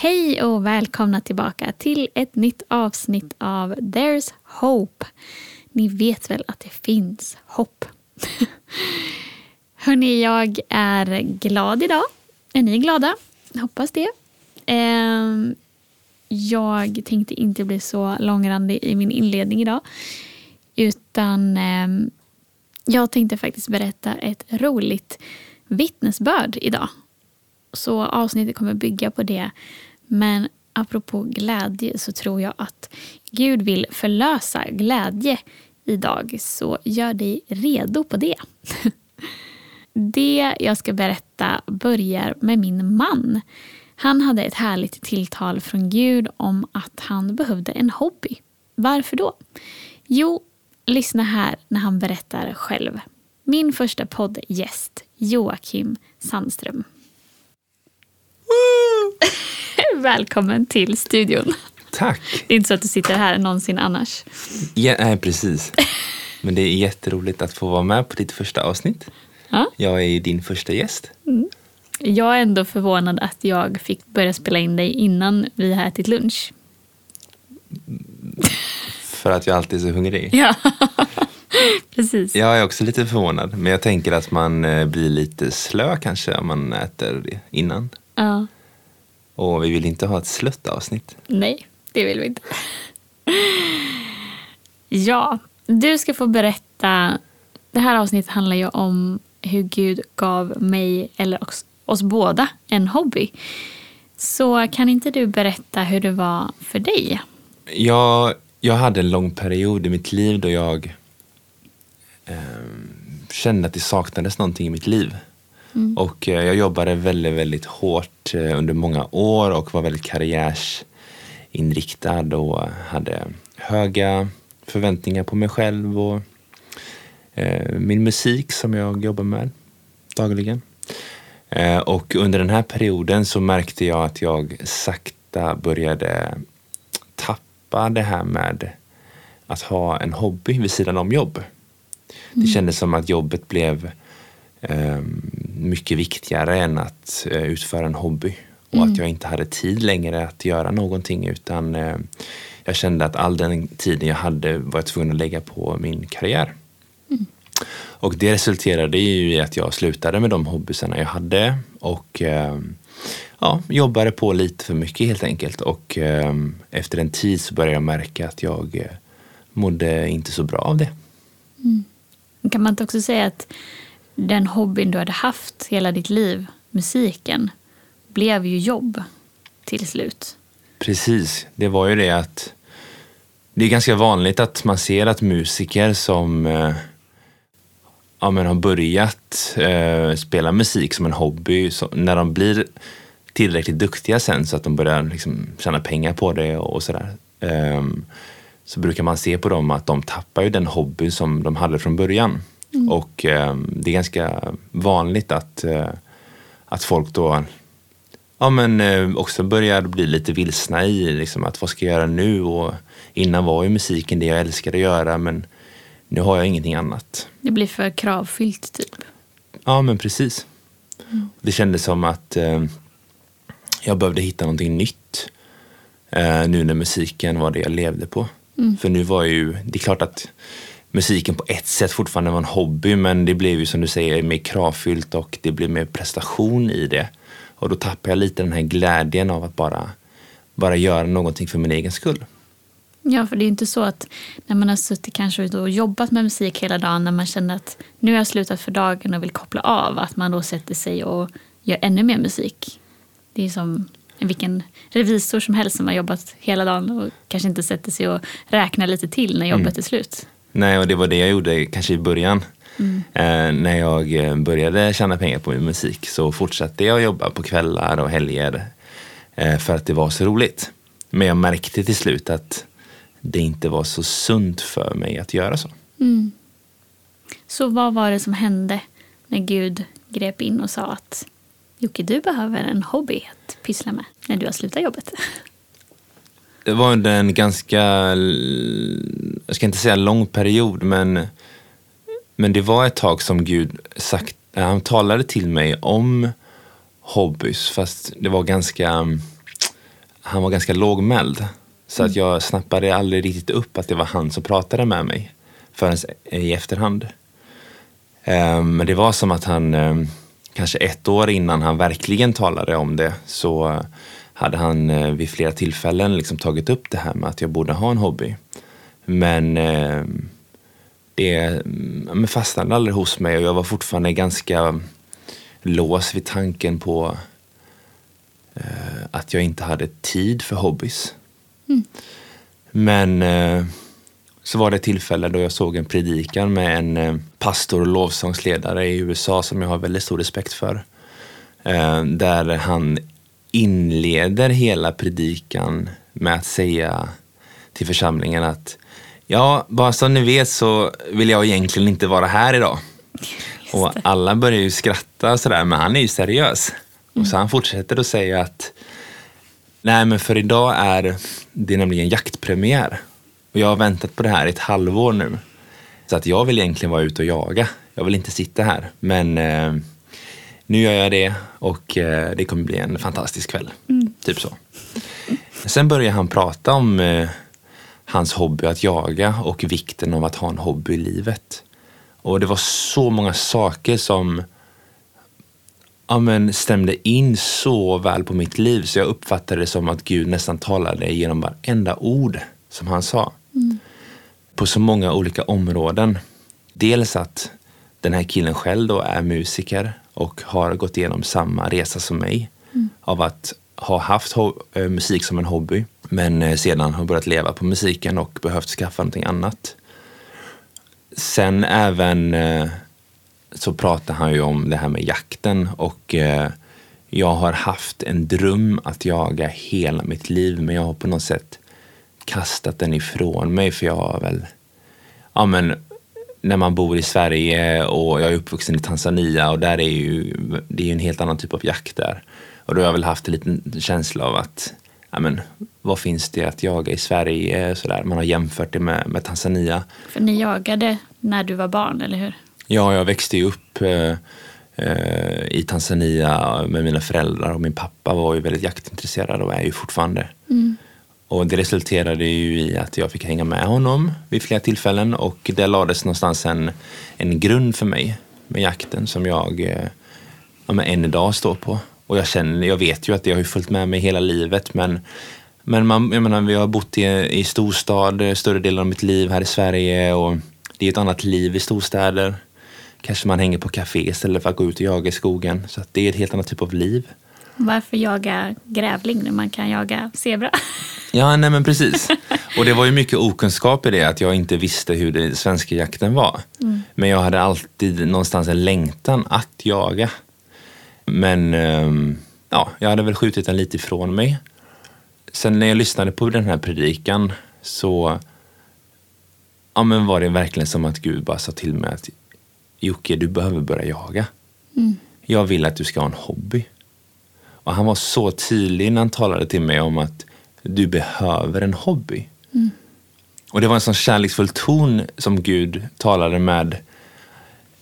Hej och välkomna tillbaka till ett nytt avsnitt av There's Hope. Ni vet väl att det finns hopp? Hörni, jag är glad idag. Är ni glada? Hoppas det. Ehm, jag tänkte inte bli så långrandig i min inledning idag. Utan ehm, jag tänkte faktiskt berätta ett roligt vittnesbörd idag. Så avsnittet kommer bygga på det. Men apropå glädje så tror jag att Gud vill förlösa glädje idag. Så gör dig redo på det. Det jag ska berätta börjar med min man. Han hade ett härligt tilltal från Gud om att han behövde en hobby. Varför då? Jo, lyssna här när han berättar själv. Min första poddgäst, Joakim Sandström. Välkommen till studion. Tack. Det är inte så att du sitter här någonsin annars. Ja, nej, precis. Men det är jätteroligt att få vara med på ditt första avsnitt. Ja. Jag är din första gäst. Jag är ändå förvånad att jag fick börja spela in dig innan vi har ätit lunch. För att jag alltid är så hungrig. Ja, precis. Jag är också lite förvånad. Men jag tänker att man eh, blir lite slö kanske om man äter det innan. Ja. Och vi vill inte ha ett slött avsnitt. Nej, det vill vi inte. Ja, du ska få berätta. Det här avsnittet handlar ju om hur Gud gav mig, eller oss, oss båda, en hobby. Så kan inte du berätta hur det var för dig? Jag, jag hade en lång period i mitt liv då jag ehm, kände att det saknades någonting i mitt liv. Och eh, jag jobbade väldigt, väldigt hårt eh, under många år och var väldigt karriärsinriktad och hade höga förväntningar på mig själv och eh, min musik som jag jobbar med dagligen. Och under den här perioden så märkte jag att jag sakta började tappa det här med att ha en hobby vid sidan om jobb. Det kändes som att jobbet blev mycket viktigare än att eh, utföra en hobby. Och att jag inte hade tid längre att göra någonting utan eh, jag kände att all den tiden jag hade var jag tvungen att lägga på min karriär. Och det resulterade ju i att jag slutade med de hobbysarna jag hade och eh, ja, jobbade på lite för mycket helt enkelt. Och eh, efter en tid så började jag märka att jag eh, mådde inte så bra av det. Kan man inte också säga att den hobbyn du hade haft hela ditt liv, musiken, blev ju jobb till slut? Precis, det var ju det att det är ganska vanligt att man ser att musiker som eh, ja, men har börjat eh, spela musik som en hobby, så när de blir tillräckligt duktiga sen så att de börjar liksom tjäna pengar på det och, och sådär. Eh, så brukar man se på dem att de tappar ju den hobby som de hade från början. Och ehm, det är ganska vanligt att, eh, att folk då ja, men, eh, också börjar bli lite vilsna i liksom, att vad ska jag göra nu? Och innan var ju musiken det jag älskade att göra men nu har jag ingenting annat. Det blir för kravfyllt typ. Ja, men precis. Det kändes som att eh, jag behövde hitta någonting nytt eh, nu när musiken var det jag levde på. För nu var ju, det är klart att musiken på ett sätt fortfarande var en hobby men det blev ju som du säger mer kravfyllt och det blev mer prestation i det. Och då tappade jag lite den här glädjen av att bara, bara göra någonting för min egen skull. Ja, för det är inte så att när man har suttit kanske och jobbat med musik hela dagen när man känner att nu har jag slutat för dagen och vill koppla av, att man då sätter sig och gör ännu mer musik. Det är som vilken revisor som helst som har jobbat hela dagen och kanske inte sätter sig och räknar lite till när jobbet är slut. Nej, och det var det jag gjorde kanske i början. Eh, när jag eh, började tjäna pengar på min musik så fortsatte jag jobba på kvällar och helger eh, för att det var så roligt. Men jag märkte till slut att det inte var så sunt för mig att göra så. Mm. Så vad var det som hände när Gud grep in och sa att Jocke, du behöver en hobby att pyssla med när du har slutat jobbet? Det var under en ganska, jag ska inte säga lång period, men, men det var ett tag som Gud sagt, han talade till mig om hobbys, fast det var ganska, han var ganska lågmäld. Så att jag snappade aldrig riktigt upp att det var han som pratade med mig förrän i efterhand. Ehm, men det var som att han, ehm, kanske ett år innan han verkligen talade om det, så hade han eh, vid flera tillfällen liksom tagit upp det här med att jag borde ha en hobby. Men ehm, det fastnade aldrig hos mig och jag var fortfarande ganska låst vid tanken på eh, att jag inte hade tid för hobbys. Mm. Men eh, så var det ett tillfälle då jag såg en predikan med en eh, pastor och lovsångsledare i USA som jag har väldigt stor respekt för. Eh, där han inleder hela predikan med att säga till församlingen att ja, bara så ni vet så vill jag egentligen inte vara här idag. Och alla börjar ju skratta sådär, men han är ju seriös. Mm. Och så han fortsätter att säga att nej, men för idag är det nämligen jaktpremiär. Och jag har väntat på det här i ett halvår nu. Så att jag vill egentligen vara ute och jaga. Jag vill inte sitta här. Men eh, nu gör jag det och eh, det kommer bli en fantastisk kväll. Mm. Typ så. Sen börjar han prata om eh, hans hobby att jaga och vikten av att ha en hobby i livet. Och det var så många saker som ja, men stämde in så väl på mitt liv så jag uppfattade det som att Gud nästan talade genom varenda ord som han sa. Mm. På så många olika områden. Dels att den här killen själv då är musiker och har gått igenom samma resa som mig mm. av att har haft eh, musik som en hobby men eh, sedan har börjat leva på musiken och behövt skaffa någonting annat. Sen även eh, så pratar han ju om det här med jakten och jag har haft en dröm att jaga hela mitt liv men jag har på något sätt kastat den ifrån mig för jag har väl, ja men när man bor i Sverige och jag är uppvuxen i Tanzania och där är ju, det är en helt annan typ av jakt där. Och då har jag väl haft en liten känsla av att, ja men vad finns det att jaga i Sverige? Sådär. Man har jämfört det med, med Tanzania. För ni jagade när du var barn, eller hur? Ja, jag växte ju upp eh, eh, i Tanzania med mina föräldrar och min pappa var ju väldigt jaktintresserad och är ju fortfarande. Mm. Och det resulterade ju i att jag fick hänga med honom vid flera tillfällen och det lades någonstans en, en grund för mig med jakten som jag eh, ja, än idag står på. Och jag känner, jag vet ju att det har följt med mig hela livet men men man, jag menar, vi har bott i, i storstad större delen av mitt liv här i Sverige och det är ett annat liv i storstäder. Kanske man hänger på café istället för att gå ut och jaga i skogen. Så det är ett helt annat typ av liv. Varför jaga grävling när man kan jaga zebra? Ja, nej men precis. Och det var ju mycket okunskap i det, att jag inte visste hur den svenska jakten var. Mm. Men jag hade alltid någonstans en längtan att jaga. Men ehm, ja, jag hade väl skjutit den lite ifrån mig. Sen när jag lyssnade på den här predikan så ja, men var det verkligen som att Gud bara sa till mig att Jocke, du behöver börja jaga. Mm. Jag vill att du ska ha en hobby. Och han var så tydlig när han talade till mig om att du behöver en hobby. Mm. Och det var en sån kärleksfull ton som Gud talade med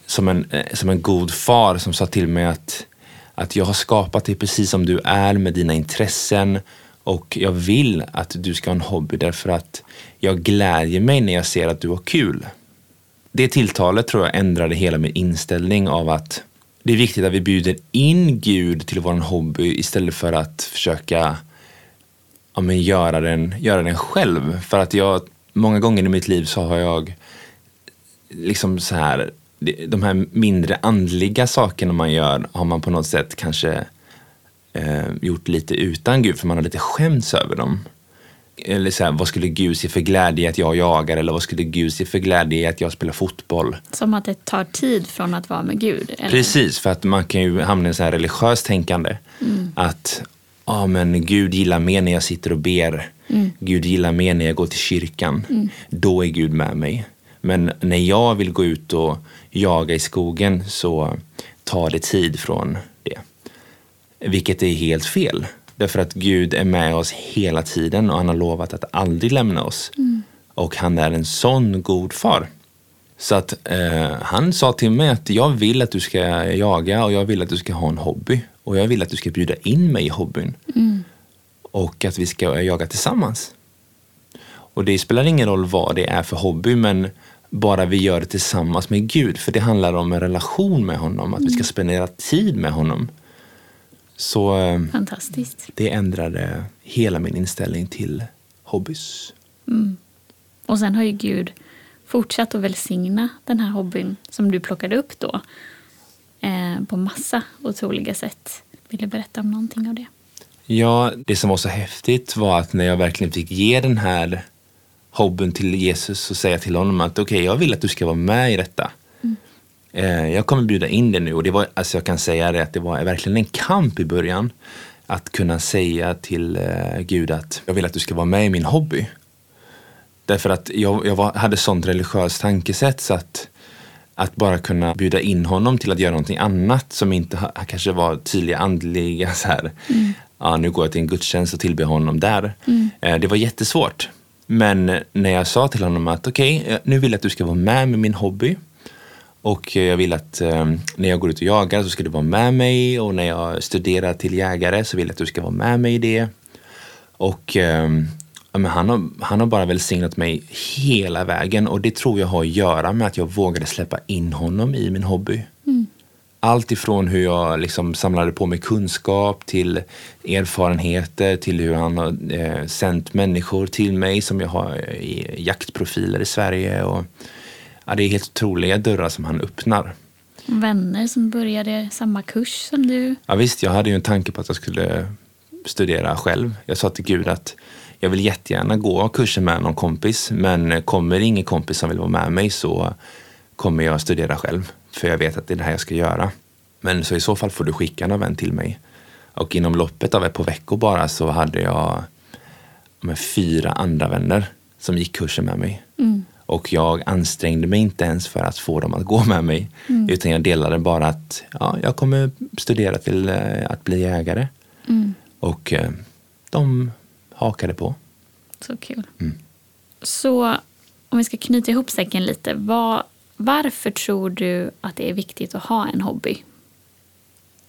som en, eh, som en god far som sa till mig att, att jag har skapat dig precis som du är med dina intressen och jag vill att du ska ha en hobby därför att jag glädjer mig när jag ser att du har kul. Det tilltalet tror jag ändrade hela min inställning av att det är viktigt att vi bjuder in Gud till vår hobby istället för att försöka ja, men göra, den, göra den själv. För att jag, många gånger i mitt liv så har jag liksom så här, de här mindre andliga sakerna man gör har man på något sätt kanske eh, gjort lite utan Gud för man har lite skämts över dem. Eller så här, vad skulle Gud se för glädje i att jag jagar eller vad skulle Gud se för glädje i att jag spelar fotboll? Som att det tar tid från att vara med Gud? Eller? Precis, för att man kan ju hamna i så här religiöst tänkande. Mm. Att ja men Gud gillar mer när jag sitter och ber. Gud gillar mer när jag går till kyrkan. Då är Gud med mig. Men när jag vill gå ut och jaga i skogen så tar det tid från det. Vilket är helt fel. Därför att Gud är med oss hela tiden och han har lovat att aldrig lämna oss. Och han är en sån god far. Så att eh, han sa till mig att jag vill att du ska jaga och jag vill att du ska ha en hobby. Och jag vill att du ska bjuda in mig i hobbyn. Och att vi ska jaga tillsammans. Och det spelar ingen roll vad det är för hobby men bara vi gör det tillsammans med Gud. För det handlar om en relation med honom, att vi ska spendera tid med honom. Så eh, Fantastiskt. det ändrade hela min inställning till hobbys. Och sen har ju Gud fortsatt att välsigna den här hobbyn som du plockade upp då. Eh, på massa otroliga sätt. Vill du berätta om någonting av det? Ja, det som var så häftigt var att när jag verkligen fick ge den här hobbyn till Jesus och säga till honom att okej, jag vill att du ska vara med i detta. Eh, Jag kommer bjuda in dig nu och det var, alltså jag kan säga det att det var verkligen en kamp i början. Att kunna säga till eh, Gud att jag vill att du ska vara med i min hobby. Därför att jag, jag var, hade sånt religiöst tankesätt så att, att bara kunna bjuda in honom till att göra någonting annat som inte ha, kanske var tydliga andliga så här. Ja, nu går jag till en gudstjänst och tillber honom där. Eh, Det var jättesvårt. Men när jag sa till honom att okej, okay, nu vill jag att du ska vara med med min hobby. Och jag vill att eh, när jag går ut och jagar så ska du vara med mig och när jag studerar till jägare så vill jag att du ska vara med mig i det. Och eh, men han, har, han har bara välsignat mig hela vägen och det tror jag har att göra med att jag vågade släppa in honom i min hobby. Mm. Allt ifrån hur jag liksom samlade på mig kunskap till erfarenheter till hur han har eh, sänt människor till mig som jag har i jaktprofiler i Sverige. Och, ja, det är helt otroliga dörrar som han öppnar. Vänner som började samma kurs som du. Ja, visst, jag hade ju en tanke på att jag skulle studera själv. Jag sa till Gud att jag vill jättegärna gå kursen med någon kompis men kommer ingen kompis som vill vara med mig så kommer jag studera själv. För jag vet att det är det här jag ska göra. Men så i så fall får du skicka någon vän till mig. Och inom loppet av ett par veckor bara så hade jag med fyra andra vänner som gick kursen med mig. Och jag ansträngde mig inte ens för att få dem att gå med mig. Utan jag delade bara att ja, jag kommer studera till eh, att bli jägare. Och eh, de hakade på. Så kul. Så om vi ska knyta ihop säcken lite. Vad, varför tror du att det är viktigt att ha en hobby?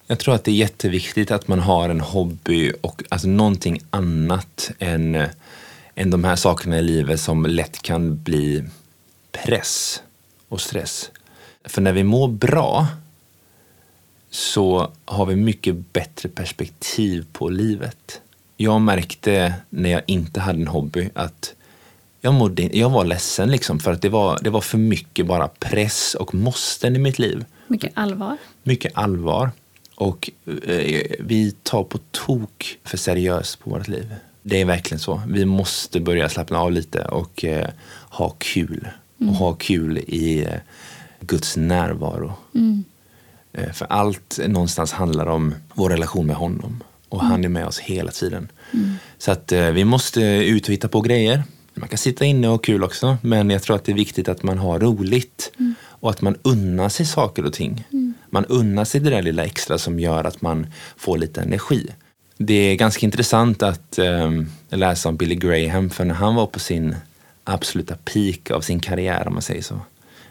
Jag tror att det är jätteviktigt att man har en hobby och alltså någonting annat än, än de här sakerna i livet som lätt kan bli press och stress. För när vi mår bra så har vi mycket bättre perspektiv på livet. Jag märkte när jag inte hade en hobby att jag, mådde, jag var ledsen liksom för att det var, det var för mycket bara press och måsten i mitt liv. Mycket allvar. Mycket allvar. Och eh, vi tar på tok för seriöst på vårt liv. Det är verkligen så. Vi måste börja slappna av lite och eh, ha kul. Och ha kul i eh, Guds närvaro. Eh, för allt någonstans handlar om vår relation med honom. Och han är med oss hela tiden. Så att eh, vi måste ut och hitta på grejer. Man kan sitta inne och ha kul också. Men jag tror att det är viktigt att man har roligt. Och att man unnar sig saker och ting. Man unnar sig det där lilla extra som gör att man får lite energi. Det är ganska intressant att eh, läsa om Billy Graham. För när han var på sin absoluta peak av sin karriär om man säger så.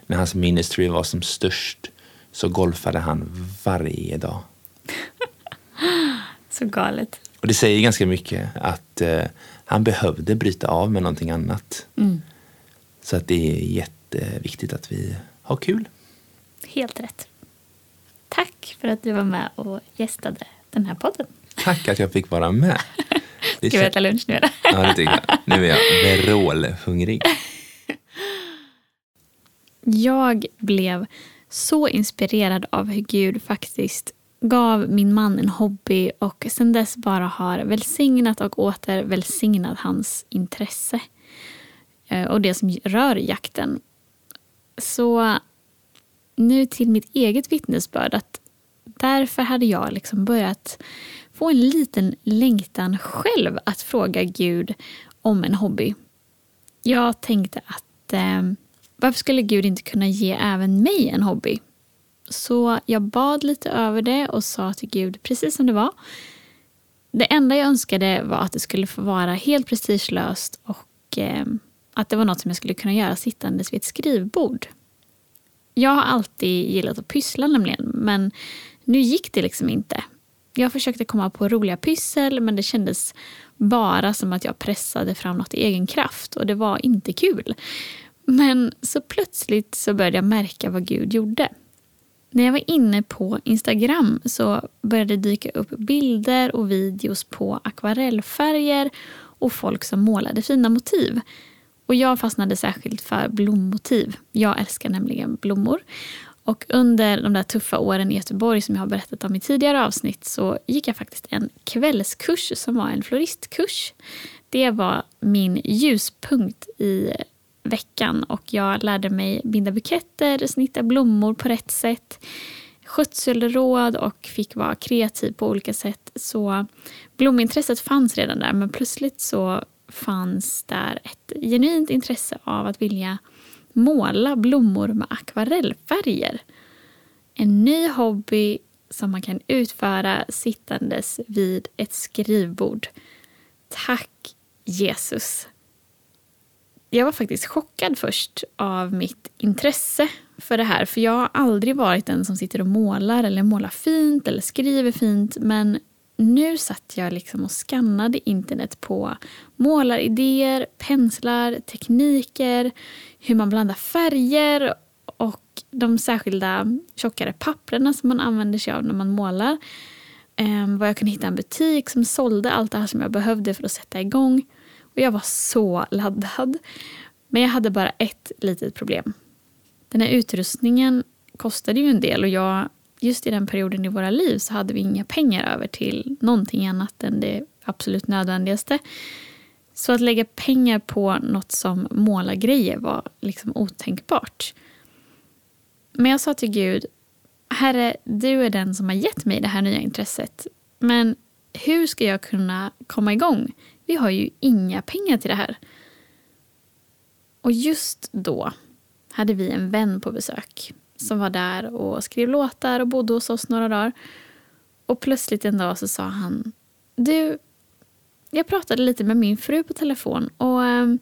När hans ministry var som störst så golfade han varje dag. Så galet. Och det säger ganska mycket att eh, han behövde bryta av med någonting annat. Så att det är jätteviktigt att vi har kul. Helt rätt. Tack för att du var med och gästade den här podden. Tack att jag fick vara med. Det Ska vi äta lunch nu då? Ja, det tycker jag. Nu är jag vrålhungrig. Jag blev så inspirerad av hur Gud faktiskt gav min man en hobby och sedan dess bara har välsignat och åter välsignat hans intresse. Eh, och det som rör jakten. Så nu till mitt eget vittnesbörd att därför hade jag liksom börjat få en liten längtan själv att fråga Gud om en hobby. Jag tänkte att eh, varför skulle Gud inte kunna ge även mig en hobby? Så jag bad lite över det och sa till Gud precis som det var. Det enda jag önskade var att det skulle få vara helt prestigelöst och eh, att det var något som jag skulle kunna göra sittandes vid ett skrivbord. Jag har alltid gillat att pyssla nämligen, men nu gick det liksom inte. Jag försökte komma på roliga pyssel, men det kändes bara som att jag pressade fram något i egen kraft och det var inte kul. Men så plötsligt så började jag märka vad Gud gjorde. När jag var inne på Instagram så började det dyka upp bilder och videos på akvarellfärger och folk som målade fina motiv. Och jag fastnade särskilt för blommotiv. Jag älskar nämligen blommor. Och under de där tuffa åren i Göteborg som jag har berättat om i tidigare avsnitt så gick jag faktiskt en kvällskurs som var en floristkurs. Det var min ljuspunkt i veckan och jag lärde mig binda buketter, snitta blommor på rätt sätt, skötselråd och fick vara kreativ på olika sätt. Så blomintresset fanns redan där men plötsligt så fanns där ett genuint intresse av att vilja måla blommor med akvarellfärger. En ny hobby som man kan utföra sittandes vid ett skrivbord. Tack Jesus! Jag var faktiskt chockad först av mitt intresse för det här. För jag har aldrig varit den som sitter och målar eller målar fint eller skriver fint. Men nu satt jag liksom och skannade internet på målaridéer, penslar, tekniker, hur man blandar färger och de särskilda tjockare papperna som man använder sig av när man målar. Ehm, var jag kunde hitta en butik som sålde allt det här som jag behövde för att sätta igång. Och jag var så laddad. Men jag hade bara ett litet problem. Den här utrustningen kostade ju en del och jag just i den perioden i våra liv så hade vi inga pengar över till någonting annat än det absolut nödvändigaste. Så att lägga pengar på något som målargrejer var liksom otänkbart. Men jag sa till Gud, Herre, du är den som har gett mig det här nya intresset. Men hur ska jag kunna komma igång? Vi har ju inga pengar till det här. Och just då hade vi en vän på besök som var där och skrev låtar och bodde hos oss några dagar. Och plötsligt en dag så sa han Du, jag pratade lite med min fru på telefon och ehm,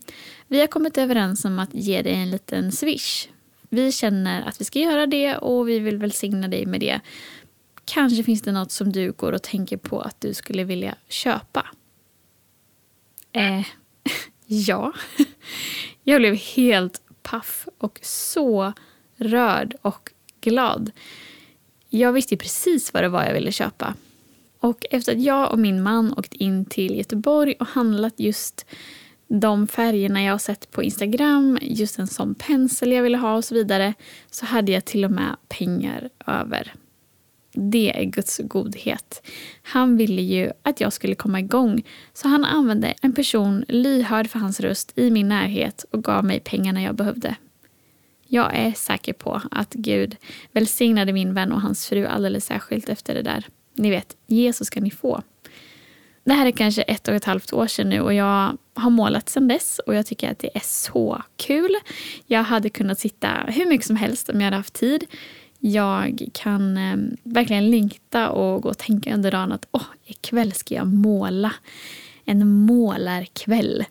vi har kommit överens om att ge dig en liten swish. Vi känner att vi ska göra det och vi vill välsigna dig med det. Kanske finns det något som du går och tänker på att du skulle vilja köpa. Eh, ja. Jag blev helt paff och så rörd och glad. Jag visste precis vad det var jag ville köpa. Och efter att jag och min man åkt in till Göteborg och handlat just de färgerna jag har sett på Instagram, just en sån pensel jag ville ha och så vidare, så hade jag till och med pengar över. Det är Guds godhet. Han ville ju att jag skulle komma igång så han använde en person lyhörd för hans röst i min närhet och gav mig pengarna jag behövde. Jag är säker på att Gud välsignade min vän och hans fru alldeles särskilt efter det där. Ni vet, Jesus ska ni få. Det här är kanske ett och ett halvt år sedan nu och jag har målat sedan dess och jag tycker att det är så kul. Jag hade kunnat sitta hur mycket som helst om jag hade haft tid. Jag kan eh, verkligen längta och gå och tänka under dagen att åh, ikväll ska jag måla. En målarkväll.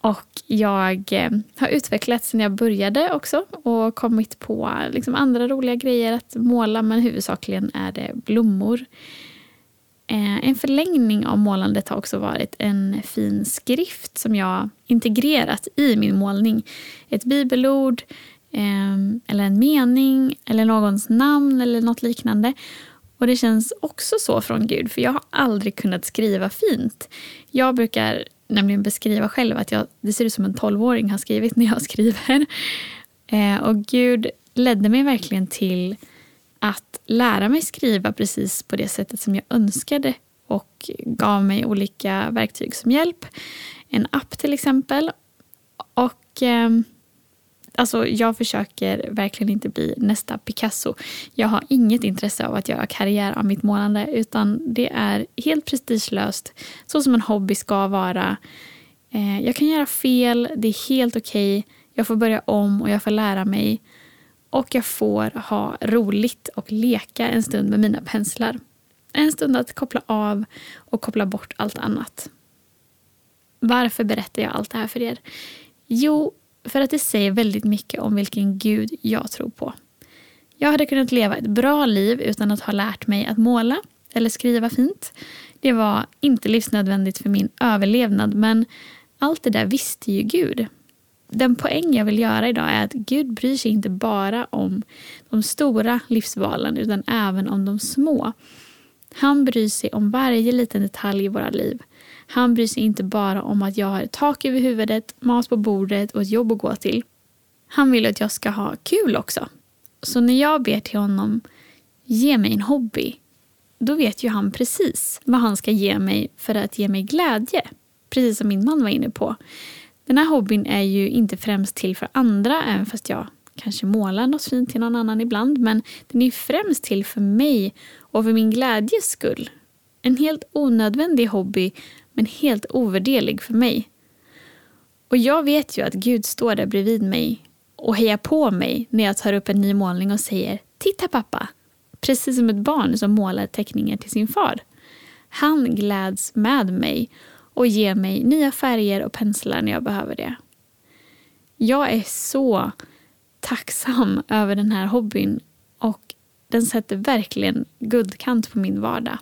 Och jag eh, har utvecklats sen jag började också och kommit på liksom andra roliga grejer att måla men huvudsakligen är det blommor. Eh, en förlängning av målandet har också varit en fin skrift som jag integrerat i min målning. Ett bibelord, Ehm, eller en mening, eller någons namn eller något liknande. Och det känns också så från Gud, för jag har aldrig kunnat skriva fint. Jag brukar nämligen beskriva själv att jag, det ser ut som en tolvåring har skrivit när jag skriver. Ehm, och Gud ledde mig verkligen till att lära mig skriva precis på det sättet som jag önskade och gav mig olika verktyg som hjälp. En app till exempel. Och eh, Alltså, jag försöker verkligen inte bli nästa Picasso. Jag har inget intresse av att göra karriär av mitt målande utan det är helt prestigelöst, så som en hobby ska vara. Eh, jag kan göra fel, det är helt okej. Okay. Jag får börja om och jag får lära mig. Och jag får ha roligt och leka en stund med mina penslar. En stund att koppla av och koppla bort allt annat. Varför berättar jag allt det här för er? Jo, för att det säger väldigt mycket om vilken gud jag tror på. Jag hade kunnat leva ett bra liv utan att ha lärt mig att måla eller skriva fint. Det var inte livsnödvändigt för min överlevnad men allt det där visste ju Gud. Den poäng jag vill göra idag är att Gud bryr sig inte bara om de stora livsvalen utan även om de små. Han bryr sig om varje liten detalj i våra liv. Han bryr sig inte bara om att jag har tak över huvudet, mat på bordet och ett jobb att gå till. Han vill att jag ska ha kul också. Så när jag ber till honom, ge mig en hobby, då vet ju han precis vad han ska ge mig för att ge mig glädje. Precis som min man var inne på. Den här hobbyn är ju inte främst till för andra, även fast jag kanske målar något fint till någon annan ibland. Men den är främst till för mig och för min glädjes skull. En helt onödvändig hobby men helt ovärderlig för mig. Och jag vet ju att Gud står där bredvid mig och hejar på mig när jag tar upp en ny målning och säger Titta pappa! Precis som ett barn som målar teckningar till sin far. Han gläds med mig och ger mig nya färger och penslar när jag behöver det. Jag är så tacksam över den här hobbyn och den sätter verkligen guldkant på min vardag.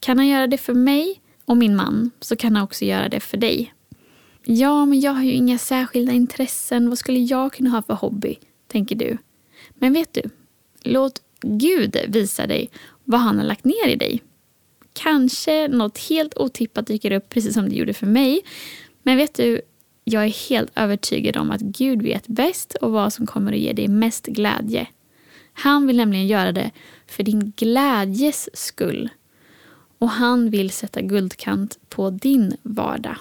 Kan han göra det för mig och min man så kan han också göra det för dig. Ja, men jag har ju inga särskilda intressen. Vad skulle jag kunna ha för hobby? Tänker du. Men vet du? Låt Gud visa dig vad han har lagt ner i dig. Kanske något helt otippat dyker upp precis som det gjorde för mig. Men vet du, jag är helt övertygad om att Gud vet bäst och vad som kommer att ge dig mest glädje. Han vill nämligen göra det för din glädjes skull och han vill sätta guldkant på din vardag.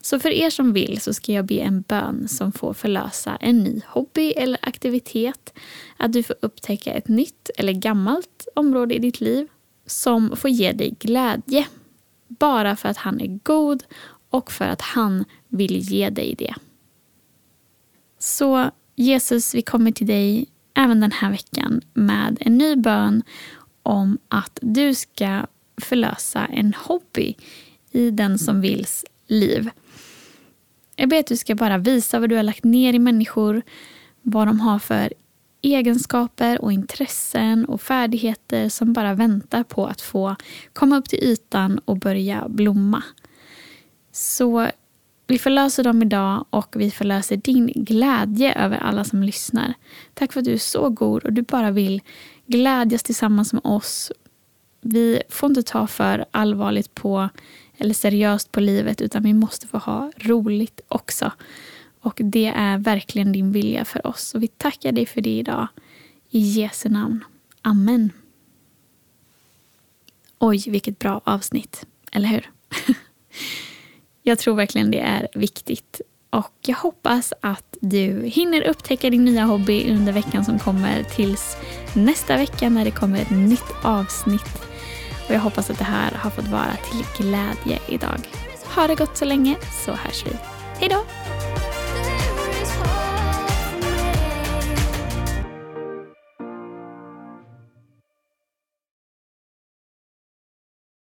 Så för er som vill så ska jag be en bön som får förlösa en ny hobby eller aktivitet. Att du får upptäcka ett nytt eller gammalt område i ditt liv som får ge dig glädje. Bara för att han är god och för att han vill ge dig det. Så Jesus, vi kommer till dig även den här veckan med en ny bön om att du ska förlösa en hobby i den som vills liv. Jag ber att du ska bara visa vad du har lagt ner i människor, vad de har för egenskaper och intressen och färdigheter som bara väntar på att få komma upp till ytan och börja blomma. Så vi förlöser dem idag och vi förlöser din glädje över alla som lyssnar. Tack för att du är så god och du bara vill glädjas tillsammans med oss vi får inte ta för allvarligt på eller seriöst på livet utan vi måste få ha roligt också. Och det är verkligen din vilja för oss. Och vi tackar dig för det idag. I Jesu namn. Amen. Oj, vilket bra avsnitt. Eller hur? jag tror verkligen det är viktigt. Och jag hoppas att du hinner upptäcka din nya hobby under veckan som kommer tills nästa vecka när det kommer ett nytt avsnitt och jag hoppas att det här har fått vara till glädje idag. Ha det gott så länge så hörs vi. Hej då!